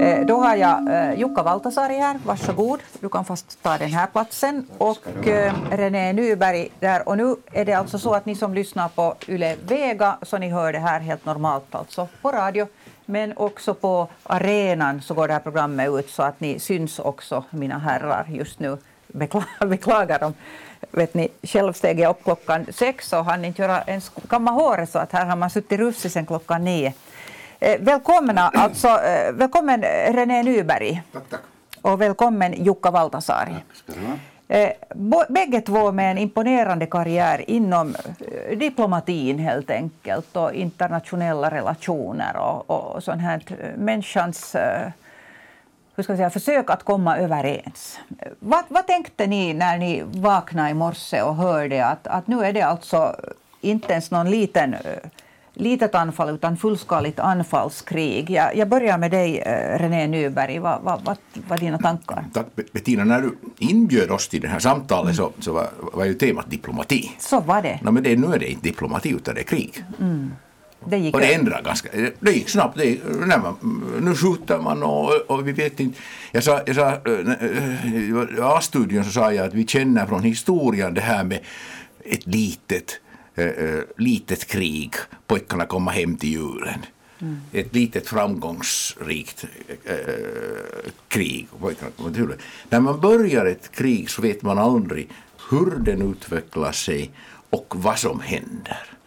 Eh, då har jag eh, Jukka Valtasari här, varsågod. Du kan fast ta den här platsen. Och eh, René Nyberg där. Och nu är det alltså så att ni som lyssnar på Yle Vega, så ni hör det här helt normalt alltså på radio. Men också på arenan så går det här programmet ut så att ni syns också, mina herrar, just nu. Bekla- Beklagar om vet ni, själv steg jag upp klockan sex och hann inte göra ens kamma håret så att här har man suttit rufsig sedan klockan nio. Eh, välkomna, alltså, eh, välkommen René Nyberg. Tack, tack. Och välkommen Jukka Valtasaari. Vara? Eh, bägge två med en imponerande karriär inom eh, diplomatin helt enkelt och internationella relationer och, och sånt här eh, människans eh, hur ska jag säga, försök att komma överens. Vad, vad tänkte ni när ni vaknade i morse och hörde att, att nu är det alltså inte ens någon liten eh, litet anfall utan fullskaligt anfallskrig. Jag, jag börjar med dig, eh, René Nyberg. Vad, vad, vad var dina tankar? Tack Bettina, när du inbjöd oss till det här samtalet så, så var, var ju temat diplomati. Så var det. No, men det, nu är det inte diplomati utan det är krig. Det gick Och det ändrar ganska, det gick snabbt. Det, när man, nu skjuter man och, och vi vet inte. Jag sa, jag sa äh, A-studion så sa jag att vi känner från historien det här med ett litet, äh, litet krig. Pojkarna kommer hem till julen. Ett litet framgångsrikt äh, krig. När man börjar ett krig så vet man aldrig hur den utvecklar sig och vad som händer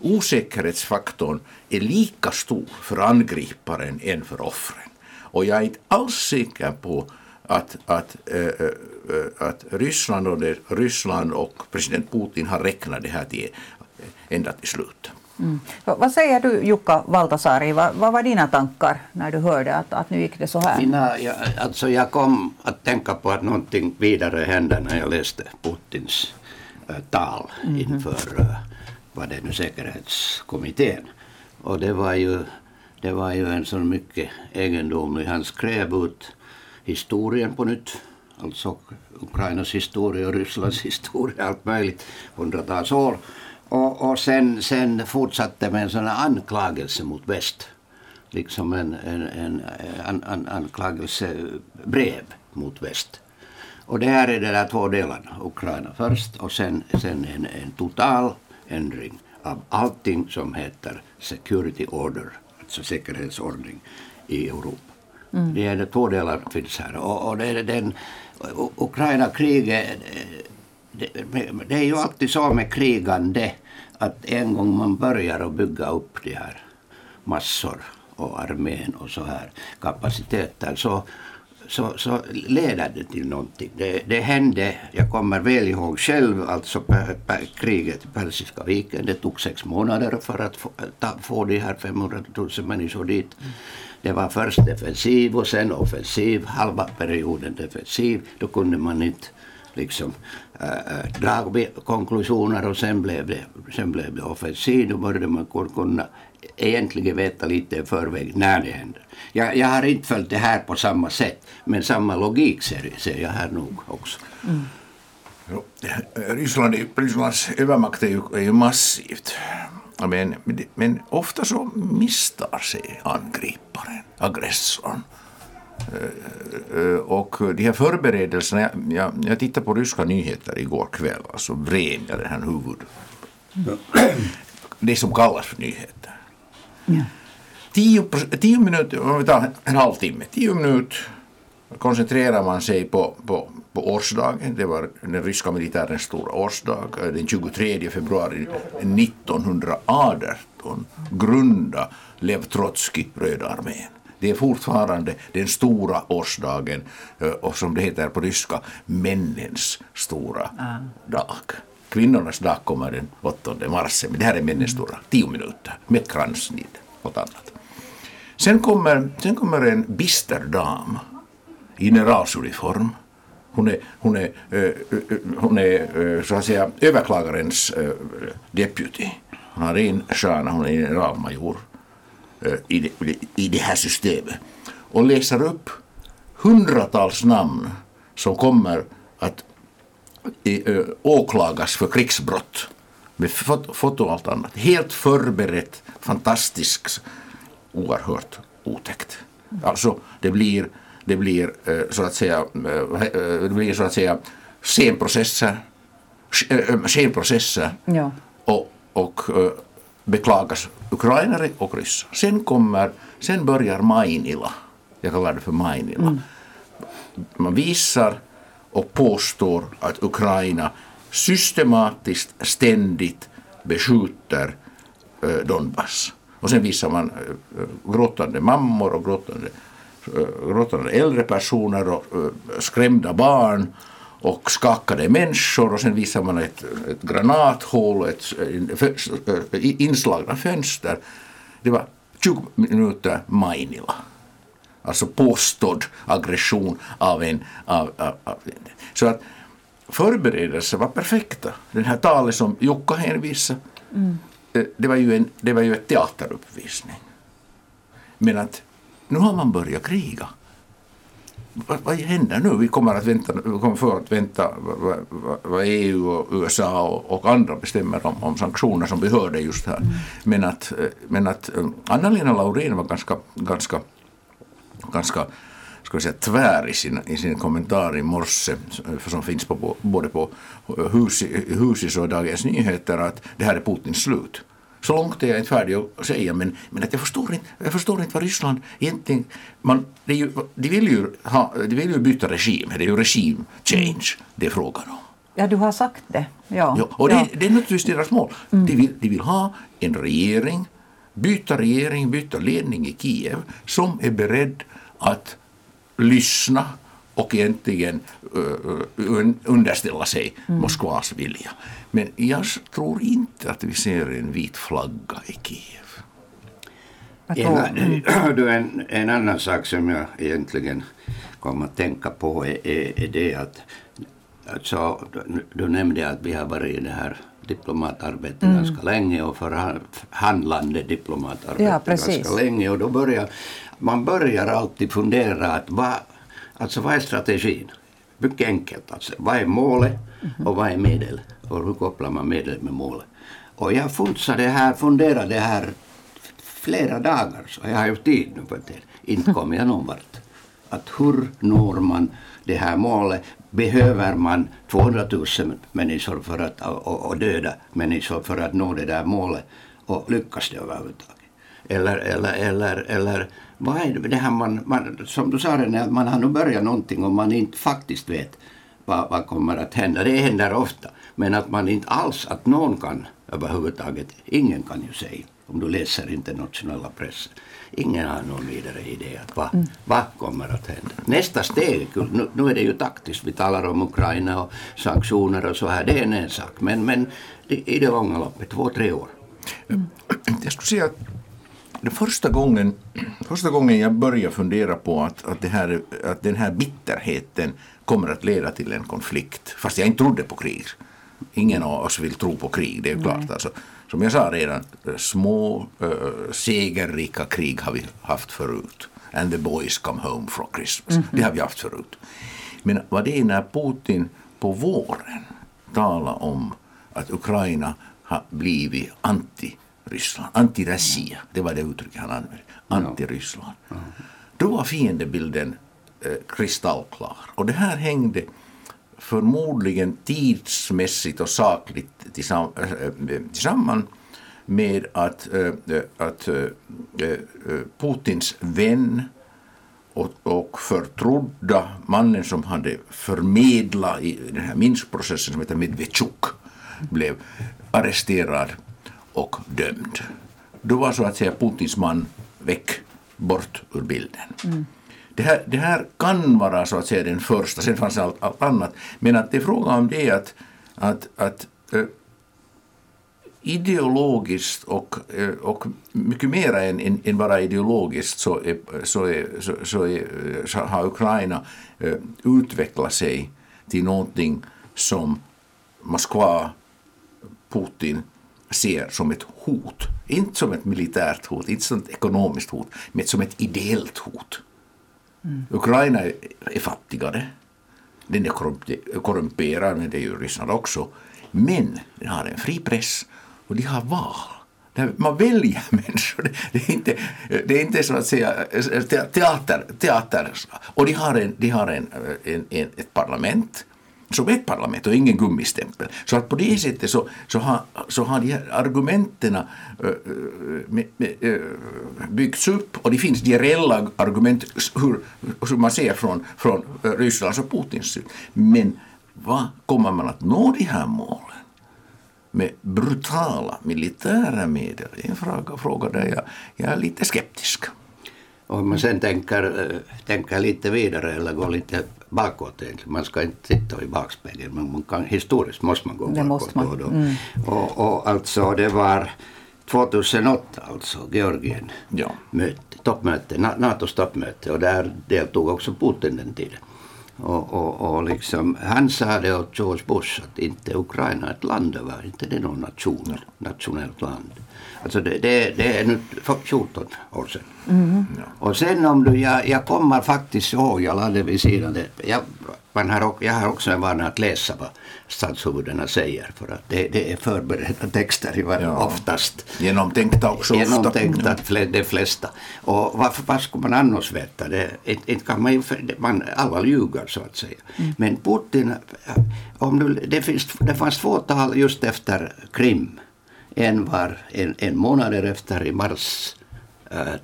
osäkerhetsfaktorn är lika stor för angriparen än för offren. Och jag är inte alls säker på att, att, äh, äh, att Ryssland, och det, Ryssland och president Putin har räknat det här till, ända till slut. Mm. Vad säger du Jukka Valtasaari? Vad, vad var dina tankar när du hörde att, att nu gick det så här? Mina, jag, alltså jag kom att tänka på att någonting vidare hände när jag läste Putins äh, tal inför äh, var det nu, säkerhetskommittén. Och det var ju, det var ju en sån mycket egendomlig, han skrev ut historien på nytt. Alltså Ukrainas historia och Rysslands historia, allt möjligt, hundratals år. Och, och sen, sen fortsatte med en sån här anklagelse mot väst. Liksom en, en, en an, an, anklagelsebrev mot väst. Och det här är de där två delarna, Ukraina först och sen, sen en, en total ändring av allting som heter security order, alltså säkerhetsordning i Europa. Det är två delar finns här. Och, och det är den, Ukraina-kriget, eh, det, det är ju alltid så med krigande att en gång man börjar att bygga upp de här massor och armén och så här kapaciteter så, så, så leder det till någonting. Det, det hände, jag kommer väl ihåg själv, alltså per, per, kriget i Persiska viken. Det tog sex månader för att få, ta, få de här 500 000 människor dit. Det var först defensiv och sen offensiv, halva perioden defensiv. Då kunde man inte liksom äh, dra konklusioner och sen blev det, sen blev det offensiv. Då började man kunna egentligen veta lite i förväg när det händer. Jag, jag har inte följt det här på samma sätt, men samma logik ser, ser jag här nog också. Jo, Ryssland, Rysslands övermakt är ju, är ju massivt. Men, men ofta så misstar sig angriparen, aggressorn. Eh, eh, Och de här förberedelserna, jag, jag, tittade på ryska nyheter igår kväll, alltså vred jag den här huvud... Det som kallas för nyheter. Ja. Tio, pros- tio minuter, om vi tar en halvtimme, tio minuter koncentrerar man sig på, på, på årsdagen. Det var den ryska militärens stora årsdag. eh, Den 23 februari 1918 grundade Lev Trotskij Röda armén. Det är fortfarande den stora årsdagen eh, och som det heter på ryska, männens stora dag. Kvinnornas dag kommer den 8 mars, men det här är männens stora, tio minuter med kransnid och annat. Sen kommer, sen kommer en bister dam i generalsuniform. Hon är, hon är, hon är så att säga överklagarens deputy. Hon har en stjärna, hon är generalmajor i, det, i det här systemet. Och läser upp hundratals namn som kommer att åklagas för krigsbrott med foto, foto och allt annat. Helt förberett, fantastiskt, oerhört otäckt. Alltså det blir, det blir eh, så att säga, eh, eh, det blir så att säga scenprocesser, scenprocesser Ja. och, och beklagas ukrainare och ryssar. Sen kommer, sen börjar Mainila, jag kallar det för Mainila. Man visar och påstår att Ukraina systematiskt, ständigt beskjuter Donbass. Och sen visar man eh, eh, gråtande mammor och gråtande, eh, gråtande äldre personer och skrämda barn och skakade människor och sen visar man ett, ett granathål och ett en inslagna fönster. Det var 20 minuter Mainila. Alltså påstådd aggression av en... Av, av, av, så att förberedelser var perfekta. Den här talet som Jukka hänvisade, mm. Eh, det, var ju en, det var ju ett teateruppvisning. Men att nu har man börjat kriga. Vad, vad händer nu? Vi kommer att vänta, vi kommer för att vänta vad, vad, vad EU och USA och, och andra bestämmer om, om sanktioner som vi hörde just här. Men att, eh, men att eh, Anna-Lena Laurin var ganska, ganska ganska ska vi säga, tvär i sin, i sin kommentar i morse, som finns på, både på Husi, Husis och Dagens Nyheter, att det här är Putins slut. Så långt är jag inte färdig att säga, men, men att jag, förstår inte, jag förstår inte vad Ryssland egentligen... Man, det är ju, de, vill ju ha, de vill ju byta regim, det är ju regime change det är frågan om. Ja, du har sagt det. Ja. Ja, och ja. det, det är naturligtvis deras mål. De, vill, de vill ha en regering, byta regering, byta ledning i Kiev som är beredd att lyssna och egentligen uh, un- underställa sig Moskvas vilja. Men jag tror inte att vi ser en vit flagga i Kiev. En, en, en annan sak som jag egentligen kom att tänka på är, är, är det att alltså, du, du nämnde att vi har varit i det här diplomatarbetet ganska länge och förhandlande diplomatarbete Ja, ganska länge och då börjar man börjar alltid fundera att vad, alltså vad är strategin? Mycket enkelt alltså. Vad är målet och vad är medel? Och hur kopplar man medel med målet? Och jag funderade här, funderade här flera dagar så jag har ju tid nu på det. Inte kommer jag någon vart. Att hur når man det här målet? Behöver man 200 000 människor för att, och, och döda människor för att nå det där målet? Och lyckas det överhuvudtaget? Eller, eller, eller, eller vad är det, här man, man, som du sa René, man har nu börjat någonting och man inte faktiskt vet vad, vad kommer att hända. Det händer ofta. Men att man inte alls, att någon kan överhuvudtaget, ingen kan ju säga om du läser internationella pressen. Ingen har någon vidare idé att vad, vad kommer att hända. Nästa steg, nu, nu är det ju taktiskt, vi talar om Ukraina och sanktioner och så här, det är en, en sak. Men, men i det långa loppet, två, tre år. Jag skulle säga att den första gången, första gången jag började fundera på att, att, det här, att den här bitterheten kommer att leda till en konflikt, fast jag inte trodde på krig. Ingen av oss vill tro på krig, det är ju klart. Alltså, som jag sa redan, små äh, segerrika krig har vi haft förut. And the boys come home from Christmas. Det har vi haft förut. Men vad det är när Putin på våren talar om att Ukraina har blivit anti-Ryssland, anti-Russia, det var det uttrycket han använde, anti-Ryssland. Då var fiendebilden eh, kristallklar. Och det här hängde förmodligen tidsmässigt och sakligt tillsamm- äh, äh, tillsammans med att, äh, äh att äh, Putins vän och, och förtrodda mannen som hade förmedlat i den här Minskprocessen som heter Medvedchuk blev arresterad och dömd. Då var så att säga Putins man väck, bort ur bilden. Mm. Det, här, det här kan vara så att säga den första, sen fanns allt, allt annat. Men att det är fråga om det att, att, att äh, ideologiskt och, eh, och mycket mer än, än, än bara ideologiskt så, är, så, är, så, så, är, så har Ukraina eh, utvecklat sig till någonting som Moskva, Putin ser som ett hot. Inte som ett militärt hot, inte som ett ekonomiskt hot, men som ett ideellt hot. Mm. Ukraina är, är fattigare. Den är korrumperad, men det är ju Ryssland också. Men den har en fri press och de har val. Man väljer människor. Det är inte, det är inte så att säga eh, teater. teater. Och de har, en, de har en, eh, en, en ett parlament som ett parlament och ingen gummistämpel. Så att på det sättet så, så, har, så har de här argumenten äh, äh, byggts upp och det finns de reella argument hur, hur man ser från, från Rysslands och Putins syn. Men vad kommer man att nå de här målen? med brutala militära medel? Det är en fråga, fråga där jag, jag är lite skeptisk. Om man sen tänker, tänker lite vidare eller går lite bakåt egentligen. Man ska inte titta i bakspegeln men man kan, historiskt måste man gå det bakåt. Måste man. Då. Mm. Och, och alltså det var 2008 alltså Georgien ja. möte, toppmöte, NATOs toppmöte och där deltog också Putin den tiden. Och, och, och liksom, han sa det åt George Bush att inte Ukraina är ett land över, inte det någon nation, nationellt land. Alltså det, det, det är nu 14 år sedan. Mm. Och sen om du, jag, jag kommer faktiskt ihåg, jag lade vid sidan det. Jag, man har, jag har också en vana att läsa vad statshuvudena säger för att det, det är förberedda texter i varje, ja. oftast. Genomtänkta också Genomtänkta ofta. de flesta. Och varför, vad skulle man annars veta? Det, inte kan man, man alla ljuger så att säga. Mm. Men Putin, om du, det, finns, det fanns två tal just efter Krim en var en, en månad efter i mars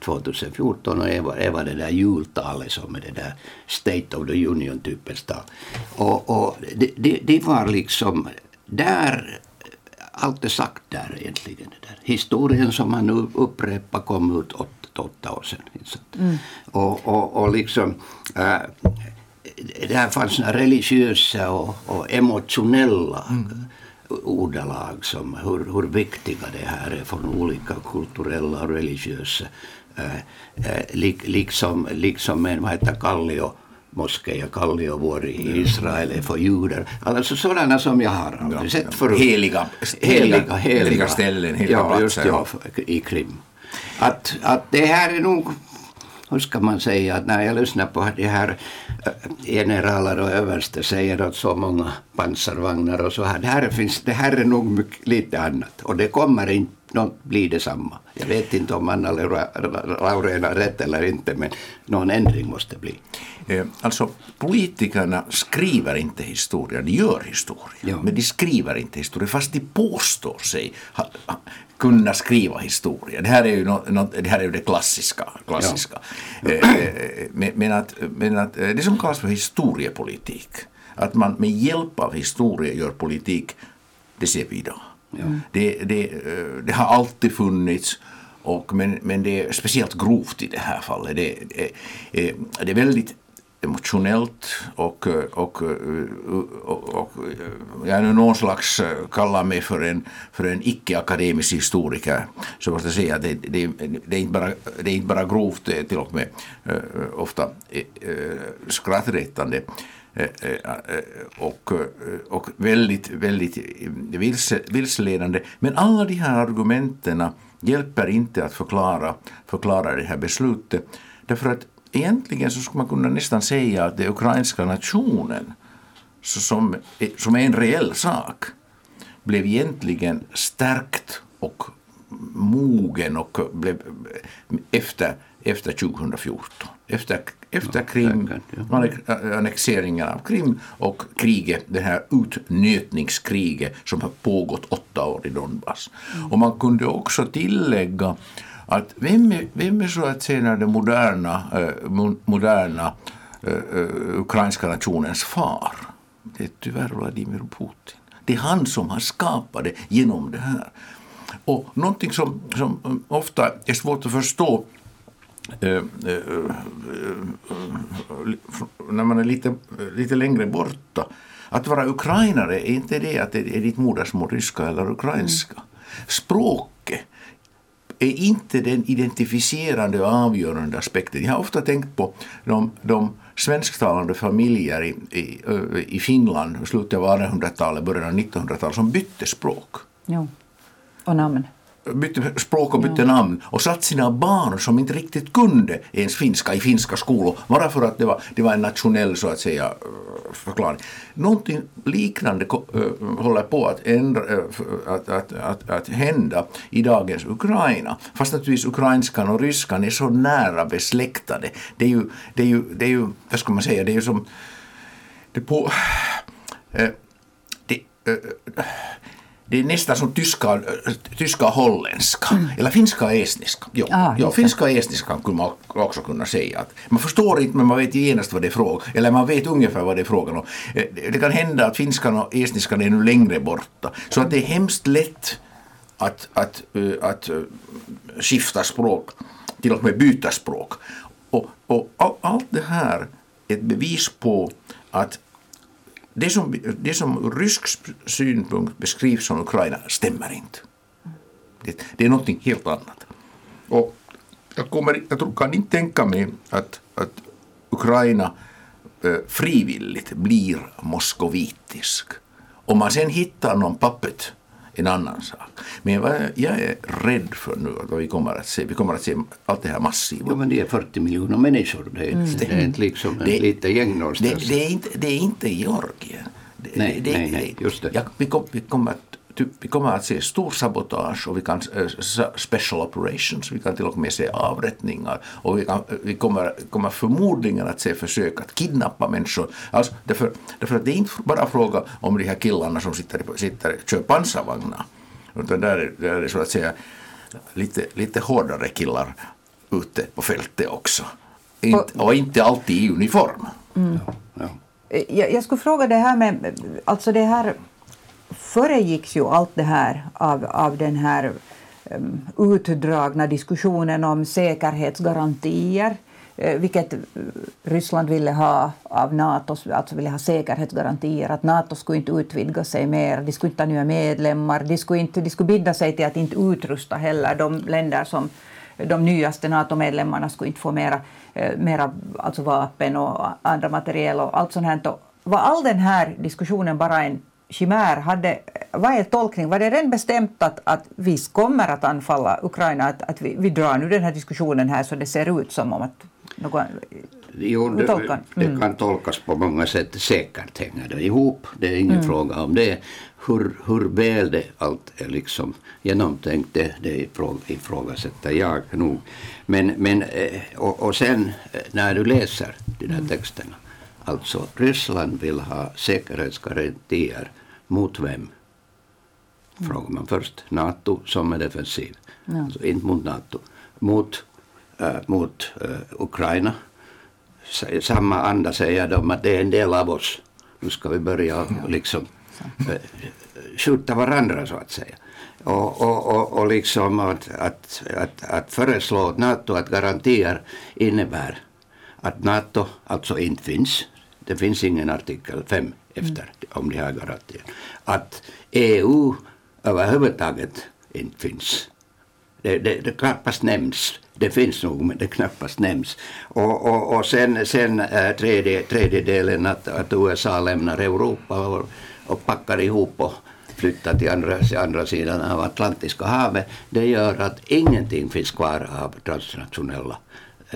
2014 och en var, en var det där jultalet som är det där State of the Union-typens tal. Och, och det, det, det, var liksom där, allt är sagt där egentligen. Det där. Historien som han nu upprepar kom ut åtta, åtta år sedan. Mm. Och, och, och liksom äh, där fanns religiösa och, och emotionella mm ordalag som hur, hur viktiga det här är från olika kulturella och religiösa, eh, eh, liksom, liksom en, vad heter Kallio, moské Kalliovuori i Israel är för judar. Alltså sådana som jag har aldrig ja, sett förut. Heliga, heliga, heliga, heliga ställen, heliga ja, just ja, i Krim. Att, att det här är nog hur ska man säga, att när jag lyssnar på de här eh, generaler och överste säger att så många pansarvagnar och så här, det här, finns, det här är nog mycket, lite annat. Och det kommer inte något bli detsamma. Jag vet inte om Anna Laurén har rätt eller inte men någon ändring måste bli. Eh, alltså politikerna skriver inte historia, de gör historia. Ja. Men de skriver inte historia fast de påstår sig ha, kunna skriva historia. Det här är ju, no, no, det, här är ju det klassiska. klassiska. Ja. Eh, eh, men, men, att, men att det som kallas för historiepolitik, att man med hjälp av historia gör politik, det ser vi idag. Ja. Det, det, eh, det har alltid funnits och, men, men det är speciellt grovt i det här fallet. Det, det, eh, det är väldigt emotionellt och, eh, och, och, och jag är någon slags, kallar mig för en, för en icke-akademisk historiker, så måste jag säga att det, det, det, är inte bara, det är inte bara grovt, det är till och med ofta skrattretande Eh, eh, eh, och, och väldigt, väldigt vilse, vilseledande. Men alla de här argumenten hjälper inte att förklara, förklara det här beslutet. Därför att egentligen så skulle man kunna nästan säga att den ukrainska nationen som, som är en reell sak blev egentligen stärkt och mogen och blev efter, efter 2014. Efter, efter Krim, annexeringen av Krim och kriget, det här utnötningskriget som har pågått åtta år i Donbass. Mm. Och man kunde också tillägga att vem är, vem är så att säga den moderna, eh, moderna eh, eh, ukrainska nationens far? Det är tyvärr Vladimir Putin. Det är han som har skapat det genom det här. Och någonting som, som ofta är svårt att förstå eh, eh, när man är lite, lite längre borta. Att vara ukrainare är inte det att det är ditt modersmål ryska eller ukrainska. Mm. Språket är inte den identifierande och avgörande aspekten. Jag har ofta tänkt på de, de svensktalande familjer i, i, i Finland i slutet av 1800-talet, början av 1900-talet som bytte språk. Jo. Och namn. Bytte språk och bytte namn och satt sina barn som inte riktigt kunde ens finska i finska skolor bara för att det var, det var en nationell så att säga eh, förklaring. Någonting liknande äh, håller på att, ändra, äh, att, att, att, att hända i dagens Ukraina. Fast naturligtvis ukrainskan och ryskan är så nära besläktade. Det är ju, det är ju, det är ju vad ska man säga, det är ju som det på, det, det är nästan som tyska, tyska holländska, mm. eller finska och estniska. Jo, ah, jo, finska och estniska skulle man också kunna säga. Att man förstår inte men man vet genast vad det är fråga eller man vet ungefär vad det är frågan om. Eh, det kan hända att finskan och estniskan är nu längre borta, så att det är hemskt lätt att, att, eh, att, att eh, skifta språk, till och med byta språk. Och, och allt det här är ett bevis på att det som, det som ur rysk synpunkt beskrivs som Ukraina stämmer inte. Det, det är någonting helt annat. Och jag, kommer, jag kan inte tänka mig att, att Ukraina eh, frivilligt blir moskovitisk. Om man sen hittar någon pappet en annan sak. Men vad jag är rädd för nu, vad vi kommer att se, vi kommer att se allt det här massiva. Ja, men det är 40 miljoner människor, det är, mm. det är inte liksom det, lite gäng någonstans. Det, det, är inte, det är inte Georgien. Det, nej, det, nej, nej, just det. Ja, vi, kom, vi, kommer att, typ, vi kommer att se stor sabotage och vi kan äh, special operations, vi kan till och med se avrättningar och vi, kan, vi kommer, kommer förmodligen att se försök att kidnappa människor. Alltså, därför, därför att det är inte bara fråga om de här killarna som sitter, sitter kör pansarvagnar utan där är, där är det så att säga lite, lite hårdare killar ute på fältet också. Inte, och inte alltid i uniform. Mm. Ja, ja. Jag, jag skulle fråga det här med, alltså det här föregicks ju allt det här av, av den här um, utdragna diskussionen om säkerhetsgarantier eh, vilket eh, Ryssland ville ha av Nato, alltså ville ha säkerhetsgarantier att Nato skulle inte utvidga sig mer, de skulle inte ha nya medlemmar, de skulle, inte, de skulle binda sig till att inte utrusta heller de länder som de nyaste NATO-medlemmarna skulle inte få mera, eh, mera alltså vapen och andra materiel och allt sånt här. Var all den här diskussionen bara en chimär? Hade, vad är tolkning? Var det redan bestämt att, att vi kommer att anfalla Ukraina? Att, att vi, vi drar nu den här diskussionen här så det ser ut som om att någon, jo, det, mm. det, kan tolkas på många sätt. Säkert hänger det ihop. Det är ingen mm. fråga om det. Hur, hur väl det allt är liksom genomtänkt, det, det ifrågasätter jag nog. Men, men, eh, och, och sen eh, när du läser de där mm. texterna. Alltså Ryssland vill ha säkerhetsgarantier mot vem? Mm. Frågar man först. NATO som är defensiv. Ja. Alltså inte mot NATO. Mot äh, mot äh, Ukraina. Samma anda säger de att det är en del av oss. Nu ska vi börja liksom äh, skjuta varandra så att säga. Och, och, och, och liksom att, att, att, att föreslå NATO att garantier innebär att NATO alltså inte finns. Det finns ingen artikel 5 efter mm. om de här garantierna. Att EU överhuvudtaget inte finns. Det, det, det knappast nämns det finns nog men det knappast nämns. Och, och, och sen, sen äh, tredje, tredje delen att, att USA lämnar Europa och, och packar ihop och flyttar till andra, andra sidan av Atlantiska havet. Det gör att ingenting finns kvar av transnationella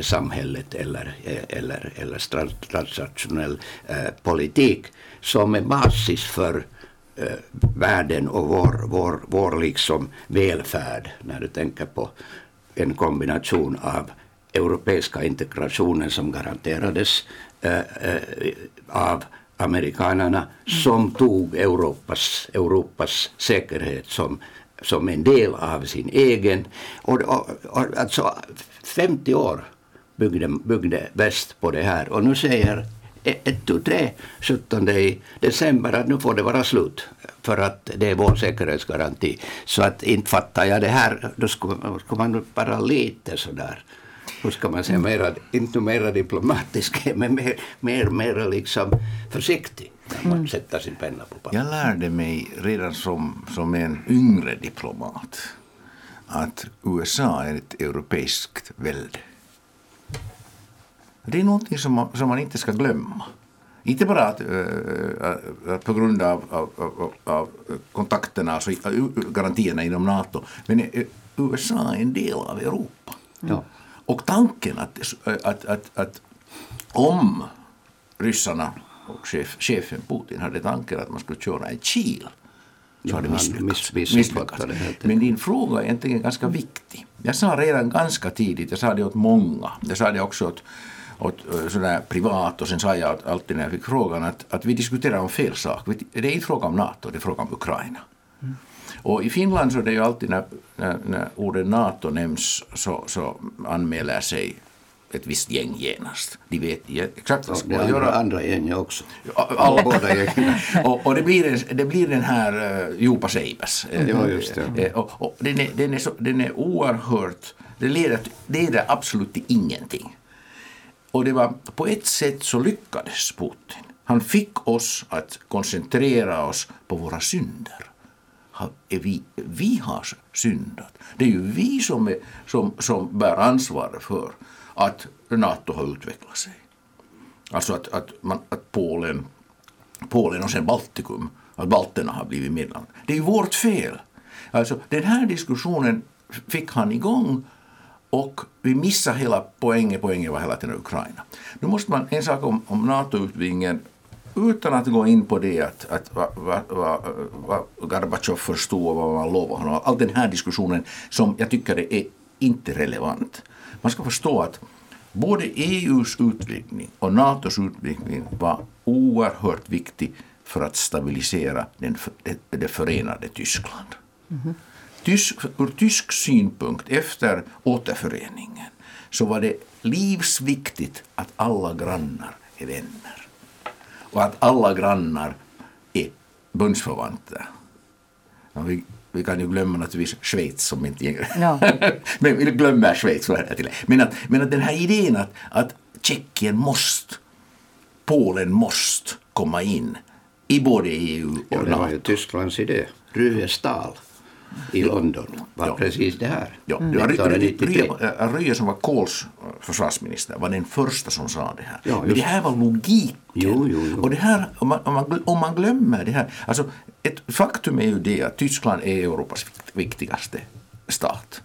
samhället eller, eller, eller transnationell eh, politik som är basis för eh, världen och vår, vår, vår liksom välfärd när du tänker på en kombination av europeiska integrationen som garanterades eh, av amerikanerna som tog Europas, Europas säkerhet som, som en del av sin egen. Och, och, och alltså 50 år byggde, byggde väst på det här och nu säger 1, 2, 3, 17 december att nu får det vara slut för att det är vår säkerhetsgaranti. Så att inte fattar jag det här, då ska, ska man vara lite sådär hur ska man säga, mera, inte mera diplomatisk, men mer, mer, mer liksom försiktig när man mm. sätter sin penna på papper. Jag lärde mig redan som, som en yngre diplomat att USA är ett europeiskt välde. Det är någonting som man, som man inte ska glömma. Inte bara att, äh, på grund av, av, av, av kontakterna, alltså garantierna inom NATO, men USA är en del av Europa. Ja. Och tanken att, att, att, att om ryssarna och chef, chefen Putin hade tanken att man skulle köra en kil så hade misslyckats. miss- missuppfattade det helt enkelt. Men din fråga är egentligen ganska viktig. Jag sa redan ganska tidigt, jag sa det åt många, jag sa det också åt, åt eh, sådär privat och sen sa jag alltid när jag fick frågan att, att vi diskuterar om fel sak. Det är inte fråga om NATO, det är fråga om Ukraina. Och i Finland så är det ju alltid när, när, när ordet NATO nämns så, så anmäler sig ett visst gäng genast. De vet exakt vad det ska andra, göra. andra gänget också. Alla Båda gängen. och, och det, blir det blir den här uh, Jopa Seibas. Eh, Ja, just det. eh, och, och den, är, den, är så, den är oerhört... Det leder, det leder absolut till ingenting. Och det var, på ett sätt så lyckades Putin. Han fick oss att koncentrera oss på våra synder. Vi, vi har syndat. Det är ju vi som, är, som, som bär ansvaret för att NATO har utvecklat sig. Alltså att, att, man, att Polen, Polen och sen Baltikum, att balterna har blivit medlemmar. Det är ju vårt fel. Alltså den här diskussionen fick han igång och vi missar hela poängen, poängen var hela tiden Ukraina. Nu måste man, en sak om, om NATO-utvidgningen, utan att gå in på det att, att vad, va, va, Gorbatjov förstod och vad man lovade honom, all den här diskussionen som jag tycker är inte relevant. Man ska förstå att både EUs utvidgning och NATOs utvidgning var oerhört viktig för att stabilisera den, det, det förenade Tyskland. Mm-hmm. Tysk, ur tysk synpunkt efter återföreningen så var det livsviktigt att alla grannar är vänner. Och att alla grannar är bundsförvanter. Ja, vi, vi kan ju glömma naturligtvis Schweiz som inte Ja. Men vi glömmer Schweiz. det till. Men, att, men att den här idén att, att Tjeckien måste, Polen måste komma in i både EU och Ja, det NATO. var ju Tysklands idé. Ryhestal i London var Ja. precis det här. Ja, det var Ry- 1993. Ry- äh, Rye som var Kohls försvarsminister var den första som sa det här. Ja, Men det här var logiken. Jo, jo, jo. Och det här, om man, om, man, om man glömmer det här, alltså ett faktum är ju det att Tyskland är Europas vikt- viktigaste stat.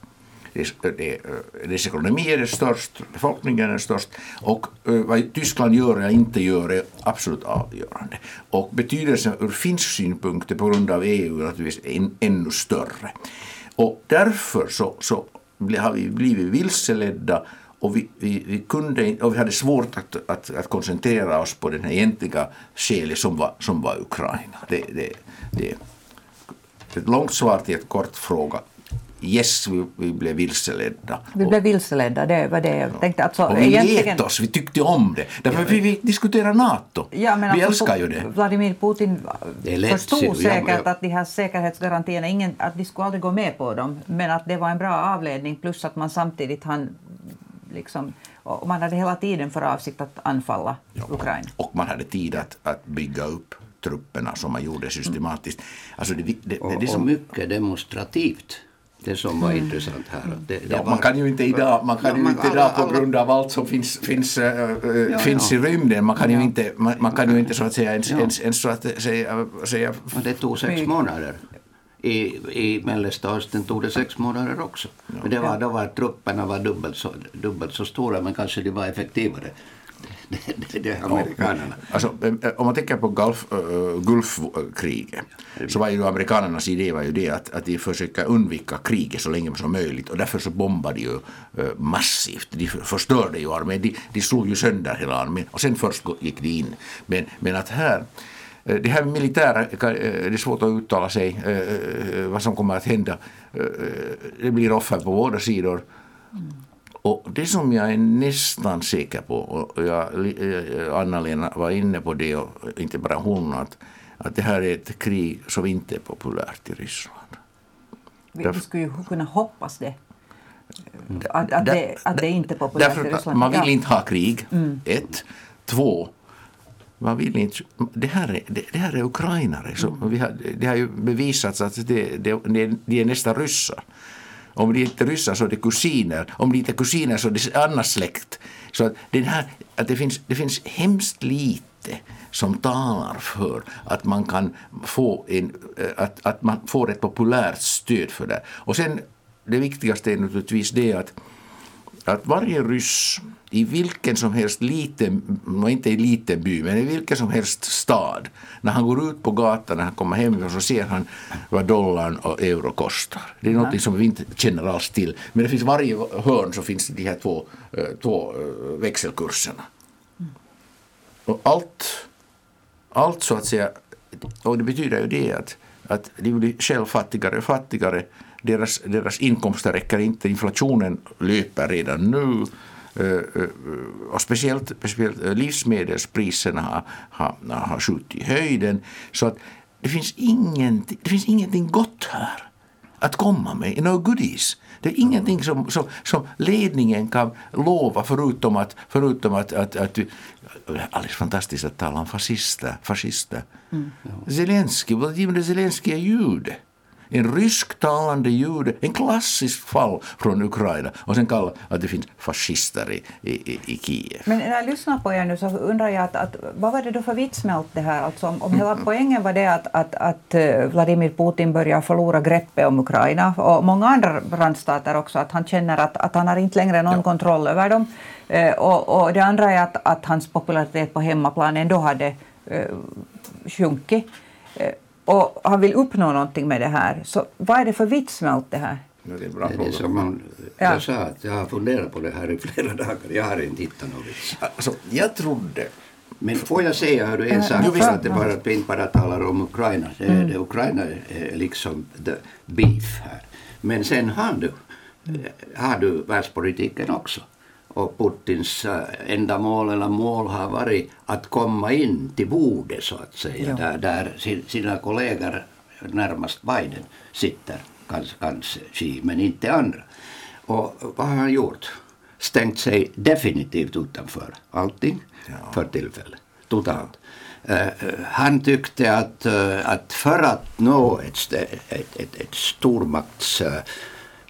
Eh, dess, ekonomi är det störst, befolkningen är störst och eh, vad Tyskland gör eller inte gör är absolut avgörande. Och betydelsen ur finsk synpunkt på grund av EU är naturligtvis ännu större. Och därför så, så har vi blivit vilseledda och vi, vi, vi, kunde, och vi hade svårt att, att, att koncentrera oss på den här egentliga skälet som var, som var Ukraina. Det, det, det, ett långt svar till ett kort fråga. Yes, vi, vi blev vilseledda. Vi blev vilseledda, det var det jag tänkte. Alltså, och vi egentligen- oss, vi tyckte om det. Därför vi, vi diskuterar NATO. Ja, men vi alltså, älskar ju det. Vladimir Putin Det lätt, förstod. Ja, säkert ja. att de här säkerhetsgarantierna, ingen, att de skulle aldrig gå med på dem, men att det var en bra avledning plus att man samtidigt han liksom, och man hade hela tiden för avsikt att anfalla Ukraina. Och man hade tid att, att bygga upp trupperna som man gjorde systematiskt. Alltså det, det, det, Och, det och som, mycket demonstrativt. Det som var intressant här. Det, det Ja, var, man kan ju inte idag, man kan Ja, ju man- inte alla- idag på alla- grund av allt som finns, finns, äh, Ja, finns ja. i rymden, man kan, ju inte, man, man kan ju inte så att säga ens, Ja. ens, ens så att säga, säga och det tog sex månader. I, I Mellersta Östern tog det sex månader också. Men det var, då var trupperna var dubbelt, så, dubbelt så stora men kanske de var effektivare. Det, det, amerikanerna. Alltså, eh, om man tänker på Gulf, äh, Gulfkriget så var ju amerikanernas idé var ju det att, att de försöker undvika kriget så länge som möjligt och därför så bombade de ju äh, massivt. De för- förstörde ju armén, de, de slog ju sönder hela armén och sen först gick de in. Men, men att här det här militära, det är svårt att uttala sig vad som kommer att hända. Det blir offer på båda sidor. Och det som jag är nästan säker på, och jag, eh, Anna-Lena var inne på det, och inte bara hon, att, att det här är ett krig som inte är populärt i Ryssland. Vi, Därför- vi skulle ju kunna hoppas det. Att, att, det, att det inte är populärt i Därför att Ryssland. man vill inte ha krig, ett. Två, man vill inte, det, här är, det, det här är ukrainare. Så vi har, det har ju bevisats att det, det, det, de är nästan ryssar. Om de inte är ryssar så är det kusiner. Om de inte är kusiner så är det annan släkt. Så att, den här, att det, finns, det finns hemskt lite som talar för att man kan få en, eh, att, att man får ett populärt stöd för det. Och sen det viktigaste är naturligtvis det att, att varje ryss i vilken som helst liten, inte i liten by, men i vilken som helst stad, när han går ut på gatan, när han kommer hem så ser han vad dollarn och euro kostar. Det är ja. något som vi inte känner alls till. Men det finns varje hörn så finns de här två, eh, två eh, växelkurserna. Mm. Och allt, allt så att säga, och det betyder ju det att, att de blir själv fattigare och fattigare deras, deras inkomster räcker inte, inflationen löper redan nu. Eh, eh, och speciellt, speciellt eh, livsmedelspriserna har, har, har skjutit i höjden. Så att det finns, ingenting, det finns ingenting gott här att komma med, no goodies. Det är ingenting som, som, som ledningen kan lova förutom att, förutom att, att, att alldeles fantastiskt att tala om fascister. fascister. Mm. Zelensky, Vladimir Zelensky är jude en rysktalande jude, en klassisk fall från Ukraina och sen kalla att det finns fascister i, i, i Kiev. Men när jag lyssnar på er nu så undrar jag att, att vad var det då för vits med allt det här? Alltså om, om hela mm. poängen var det att, att, att eh, Vladimir Putin börjar förlora greppet om Ukraina och många andra randstater också, att han känner att, att han har inte längre någon ja. kontroll över dem. Eh, och, och det andra är att, att hans popularitet på hemmaplan ändå hade eh, sjunkit och han vill uppnå någonting med det här. Så vad är det för vits med allt det här? det är, bra det är som man, ja. Jag sa att jag har funderat på det här i flera dagar. Jag har inte hittat något vits. Alltså, jag trodde men får jag säga hör du, en sak, för att det bara, att vi inte bara talar om Ukraina. Det, mm. det, Ukraina är liksom the beef här. Men sen har du, har du världspolitiken också och Putins äh, enda mål eller mål har varit att komma in till bordet så att säga, ja. där, där sina kollegor närmast Biden sitter, kanske, kanske Xi, men inte andra. Och vad har han gjort? Stängt sig definitivt utanför allting ja. för tillfället, totalt. Uh, han tyckte att, uh, att för att nå ett, ett, ett, ett stormakts uh,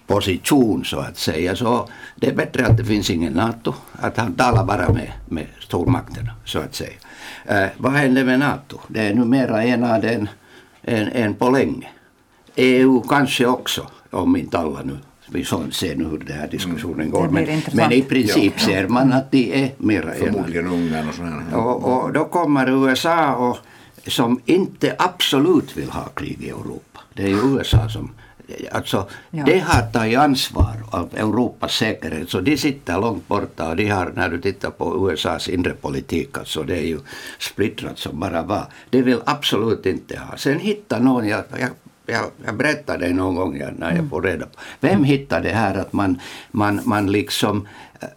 position så att säga. Så det är bättre att det finns ingen NATO, att han talar bara med, med stormakterna så att säga. Eh, vad händer med NATO? Det är numera enad än, än, än på länge. EU kanske också, om inte alla nu. Vi får se nu hur den här diskussionen mm. går. Men, men, i princip ja. ser man att de är mera Förmodligen Ungern och sådär. Och, och då kommer USA och, som inte absolut vill ha krig i Europa. Det är ju USA som alltså, ja. de har tagit ansvar av Europas säkerhet, så de sitter långt borta och de har, när du tittar på USAs inre politik, alltså det är ju splittrat som bara var. De vill absolut inte ha. Sen hittar någon, jag, jag jag, jag berättade någon gång när jag mm. får reda på. Vem hittade det här att man, man, man liksom eh,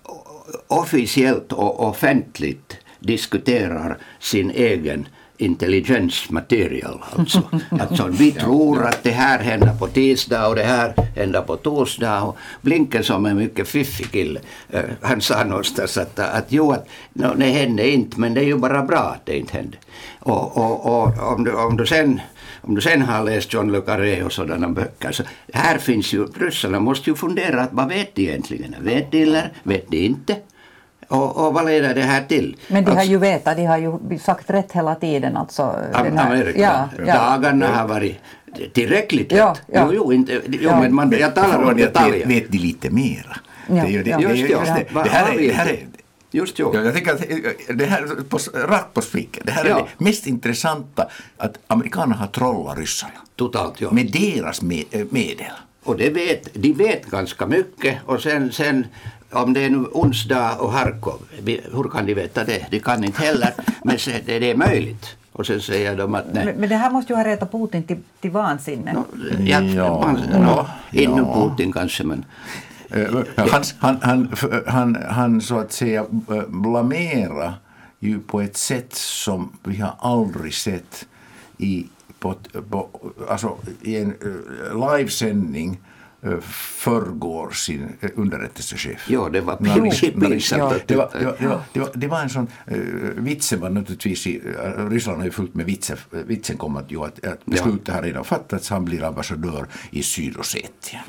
officiellt och offentligt diskuterar sin egen intelligence material. Alltså. alltså vi tror att det här händer på tisdag och det här händer på torsdag. Och Blinken som är mycket fiffig kille, uh, han sa någonstans att, att jo, att, no, det hände inte men det är ju bara bra att det inte hände. Och, och, och om, du, om, du sen, om du sen har läst John le Carré och sådana böcker så här finns ju, ryssarna måste ju fundera att vad vet de egentligen? Vet de eller vet de inte? Och, och vad leder det här till? Men de har alltså, ju vetat, de har ju sagt rätt hela tiden. Alltså, här, Amerika, ja, ja. dagarna har varit tillräckligt ja, rätt. Ja. Jo, jo, inte, jo men man, jag talar om detaljer. Vet de lite mera? Ja, det, det, det, just, just det. Det här är, det här är Just jo. Jag tänker att det här, på, rakt på spiken, det här ja. är det mest intressanta, att amerikanerna har trollat ryssarna. Totalt, ja. Med deras med, medel. Och det vet, de vet ganska mycket och sen, sen om det är nu onsdag och Harkov, hur kan de veta det? De kan inte heller, men det är möjligt. Och sen säger de att nej. Men, det här måste ju ha retat Putin till, till vansinne. No, ja, ja, man, no, inom ja. Putin kanske men... Eh, han, han, han, han, han så att säga eh, blamera ju på ett sätt som vi har aldrig sett i, på, på, alltså, i en uh, livesändning Eh, förrgår sin eh, underrättelsechef. Ja, det var pinsamt. Det, var, det, var, det, var, det var en sån, uh, vitsen var naturligtvis, i, uh, Ryssland har ju fullt med vitsen, vitsen kom att, ju, att, att beslutet ja. har redan fattats, han blir ambassadör i Sydossetien.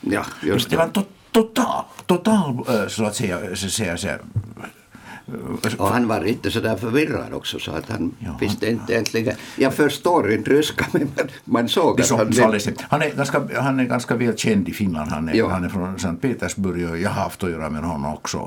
ja, just det. det var en to, total, total uh, så att säga, så att säga, så Och han var inte så där förvirrad också så att han Ja, visste inte egentligen. Jag förstår inte ryska men man, såg att han... han, han, är ganska, han är ganska väl känd i Finland. Han är, Ja. han är från Sankt Petersburg och jag har haft att göra med honom också.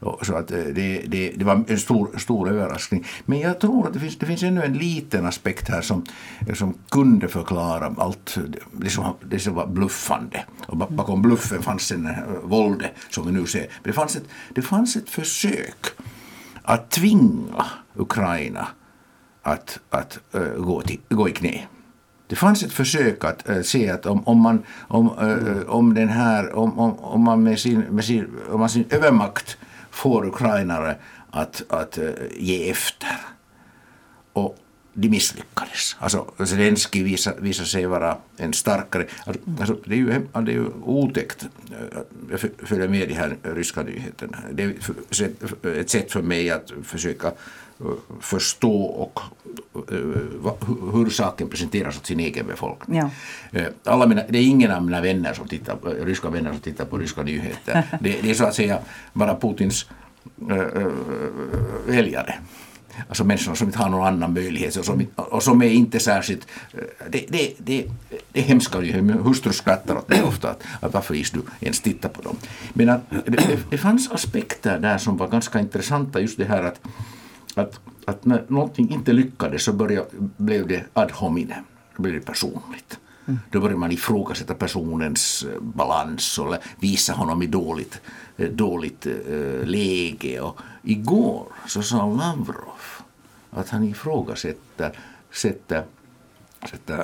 eh, Så att eh, det, det, det var en stor, stor överraskning. Men jag tror att det finns, det finns ännu en liten aspekt här som, som kunde förklara allt det som, det som var bluffande. Och ba- bakom bluffen fanns en eh, våldet som vi nu ser. Det fanns ett, det fanns ett försök att tvinga Ukraina att, att eh, gå, till, gå i knä. Det fanns ett försök att eh, se att om, om, man, om, eh, eh om, den här, om, om, om man med sin, med sin, om man sin övermakt får ukrainare att, att eh, ge efter. Och de misslyckades. Alltså Zelensky visade, visade sig vara en starkare... Alltså, det, är ju, det är ju otäckt. eh, Jag f- följer med de här ryska nyheterna. Det är ett sätt för mig att försöka eh, förstå och eh, hur saken presenteras åt sin egen befolkning. Ja. Eh, Alla mina, det är ingen av mina vänner som tittar, på- ryska vänner som tittar på ryska nyheter. Det, det är så att säga bara Putins äh, äh, väljare. Alltså människor som inte har någon annan möjlighet och som, och som är inte särskilt... Eh, det, det, det, det är hemska ju. Skrattar åt det ofta. Att, att varför is du ens titta på dem? Men att, det, det, det fanns aspekter där som var ganska intressanta. Just det här att, att, att när någonting inte lyckades så började, blev det ad hominem. Då blev det personligt. Då börjar man ifrågasätta personens balans och visa honom i dåligt, dåligt läge. Och igår så sa Lavrov att han ifrågasätter sätter, sätter,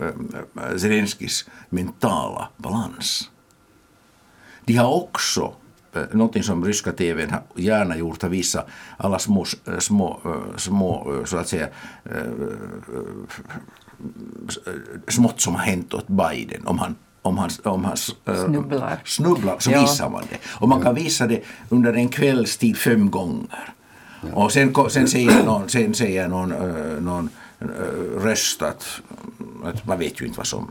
äh, äh, Zelenskis mentala balans. De har också eh, någonting som ryska tvn gärna gjort, har visat alla eh, små, eh, små, små så att säga smått som har hänt åt Biden. Om han, om han, om han eh, Snubblar. snubblar så Ja. visar man det. Och man kan visa det under en kvällstid fem gånger. Och sen, sen säger någon, sen säger någon, eh, någon eh, röst att, att man vet ju inte vad som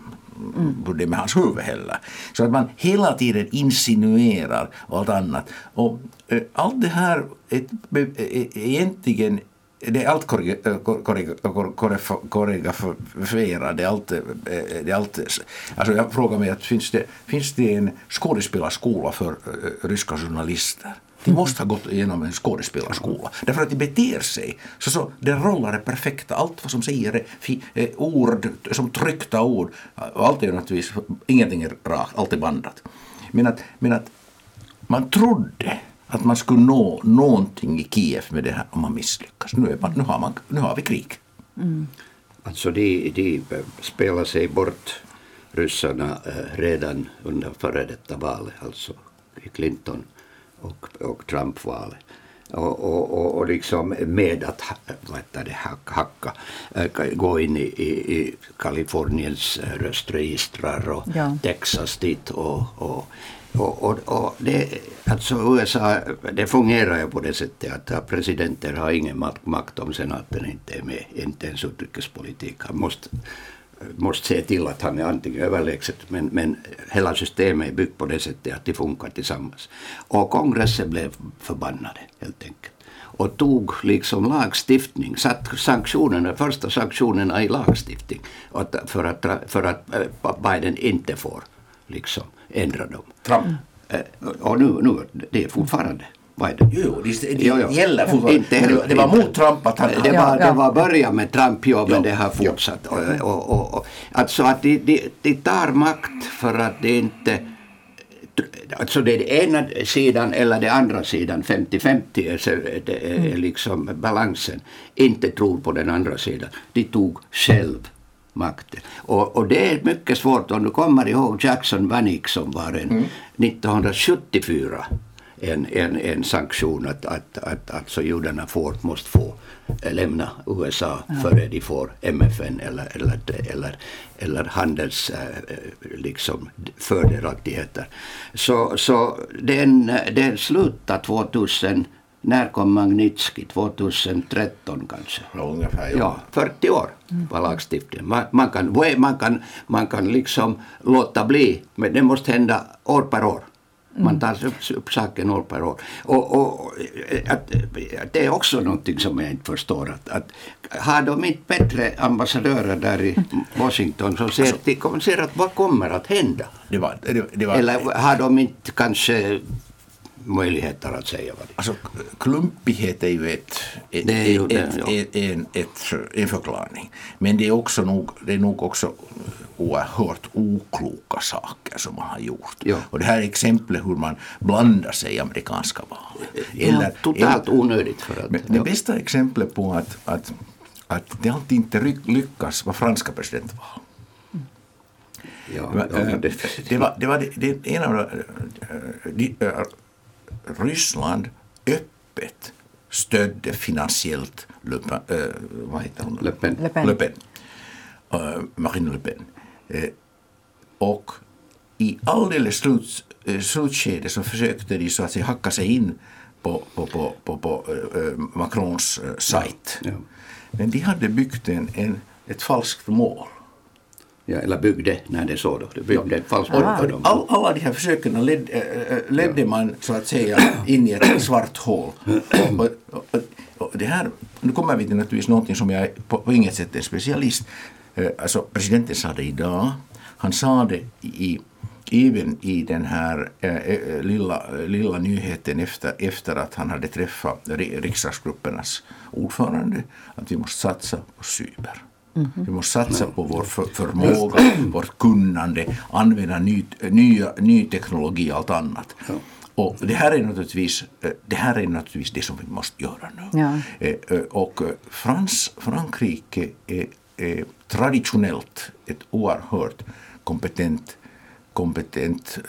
det är med hans huvud heller. Så att man hela tiden insinuerar och allt annat. Och allt det här är, är, är egentligen det är allt koreograferat, det är allt, eh, det är allt, alltså jag frågar mig att finns det, finns det en skådespelarskola för eh, ryska journalister? De måste ha gått igenom en skådespelarskola. Därför att de beter sig så, så deras roller är perfekta. Allt vad som säger är eh, ord, som tryckta ord. Allt är naturligtvis, ingenting är rakt, allt är bandat. Men att, men att man trodde att man skulle nå någonting i Kiev med det här om man misslyckas. Nu, är man, nu, har, man, nu har vi krig. Alltså de, de spelar sig bort, ryssarna, eh, redan under före detta valet, alltså Clinton och, och Trump-valet. Och, och, och, och liksom med att vad det, hack- hacka, eh, gå in i, i, i Kaliforniens eh, röstregistrar och Ja. Texas dit och, och och, och, och det, alltså USA, det fungerar ju på det sättet att presidenter har ingen makt, om senaten inte är med, inte ens utrikespolitik. Han måste, måste se till att han är antingen överlägset, men, men hela systemet är byggt på det sättet att de funkar tillsammans. Och kongressen blev förbannade helt enkelt. Och tog liksom lagstiftning, satt sanktionerna, första sanktionerna i lagstiftning för, att, för att eh, Biden inte får liksom ändra dem. Trump. Eh, Och nu, nu det är fortfarande Biden. Jo, det, det Jo, jo. gäller fortfarande. Inte det, heller- det var inte. mot Trump att han... Det Ja, var, ja. det var början med Trump, ja, men Ja, det har fortsatt. Och, och, och, och, alltså att de, de, de tar makt för att det inte... Alltså det är det ena sidan eller det andra sidan, 50-50 är, så- det är är liksom balansen, inte tror på den andra sidan. De tog själv makten. Och, och det är mycket svårt, om du kommer ihåg Jackson Vanik som var en 1974 en, en, en sanktion att, att, att alltså judarna får, måste få lämna USA före de får MFN eller, eller, eller, eller handels eh, liksom fördelaktigheter. Så, så den, den slutade 2000, när kom Magnitsky? 2013 kanske? Ja, ungefär, ja. Ja, 40 år var lagstiftningen. Man, man, kan, man, kan, man kan liksom låta bli, men det måste hända år per år. Man tar upp, upp saken år per år. Och, och att, att det är också någonting som jag inte förstår. Att, att har de inte bättre ambassadörer där i Washington som ser, de ser att vad kommer att hända? Det var, det, det var, Eller har de inte kanske möjligheter att säga vad det är? Alltså, klumpighet är ju ett, ett, Det är ju ett, det, ett, ja. ett, en, en förklaring. Men det är, också nog, det är nog också oerhört okloka saker som man har gjort. Ja. Och det här är exempel hur man blandar sig i amerikanska val. Eller, Totalt onödigt för att... det bästa exemplet på att, att, att det alltid inte lyckas var franska presidentval. ja, Det var, ja, eh, det, var, det var det, det, en av de, eh, eh, Ryssland öppet stödde finansiellt Le Pen, eh, vad heter hon? Le Pen. Le Pen. Le Pen. Eh, Marine Le Pen. Eh, och i alldeles slut, eh, slutskedet så försökte de så att säga hacka sig in på, på, på, på, på Macrons sajt. Ja. Men de hade byggt en, en, ett falskt mål. Ja, eller byggde, när det så då. Det byggde ett falskt Och, mål för dem. all, alla de här försöken led, äh, ledde man så att säga in i ett svart hål. Och, och, och det här, nu kommer vi till naturligtvis någonting som jag på, på inget sätt är specialist. Eh, Alltså presidenten sa det idag. Han sa det i även i den här eh, eh, lilla, lilla nyheten efter, efter att han hade träffat ri- riksdagsgruppernas ordförande att vi måste satsa på cyber. Vi måste satsa på vår för, förmåga, vårt kunnande, använda ny, nya, ny teknologi och allt annat. Och det här är naturligtvis eh, det, här är naturligtvis det som vi måste göra nu. Ja. Eh, eh, Och Frans, Frankrike är, är traditionellt ett oerhört kompetent, kompetent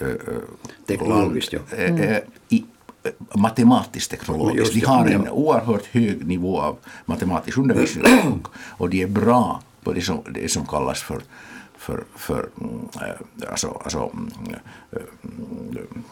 Teknologiskt, ja. eh, i, matematiskt teknologiskt. De har en ja. oerhört hög nivå av matematisk undervisning och, och de är bra på det som, det som kallas för för, för mm, eh, alltså, alltså, mm, eh, mm,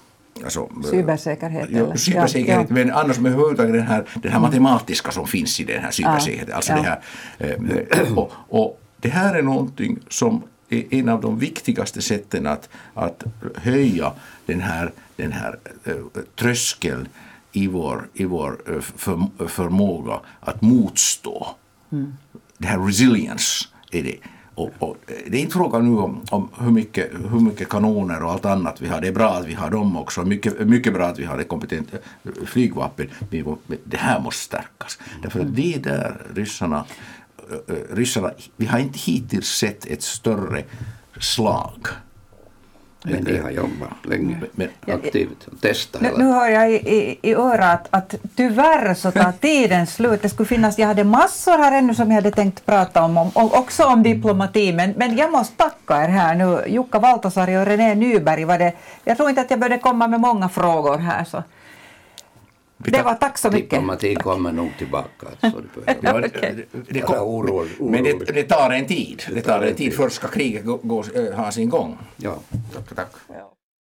alltså, eh, Cybersäkerhet, eller? cybersäkerhet, Ja, men annars med överhuvudtaget den här, den här matematiska som finns i den här cybersäkerheten. Alltså Ja. det, här, eh, och, och det här är någonting som är en av de viktigaste sätten att, att höja den här, den här eh, tröskeln i vår, i vår eh, för, förmåga att motstå. Det här resilience är det. Och, och det är inte fråga nu om, om hur, mycket, hur mycket kanoner och allt annat vi har. Det är bra att vi har dem också. Mycket, mycket bra att vi har ett kompetent eh, flygvapen. Det här måste stärkas. Därför att det är där ryssarna, eh, eh, ryssarna... Vi har inte hittills sett ett större slag. Men de har jobbat länge Men- aktivt och testat Nu, nu hör jag i, i, i örat att tyvärr så tar tiden slut. Det skulle finnas, jag hade massor här ännu som jag hade tänkt prata om, om också om diplomati, men, men jag måste tacka er här nu. Jukka Valtasari och René Nyberg var det. Jag tror inte att jag behövde komma med många frågor här. Så. Det var tack så mycket. Diplomati kommer nog tillbaka. Det Ja, det, orolig- men det, det tar en tid. Det tar en tid. Först ska kriget gå, gå, ha sin gång. Ja. Tack, tack. Ja.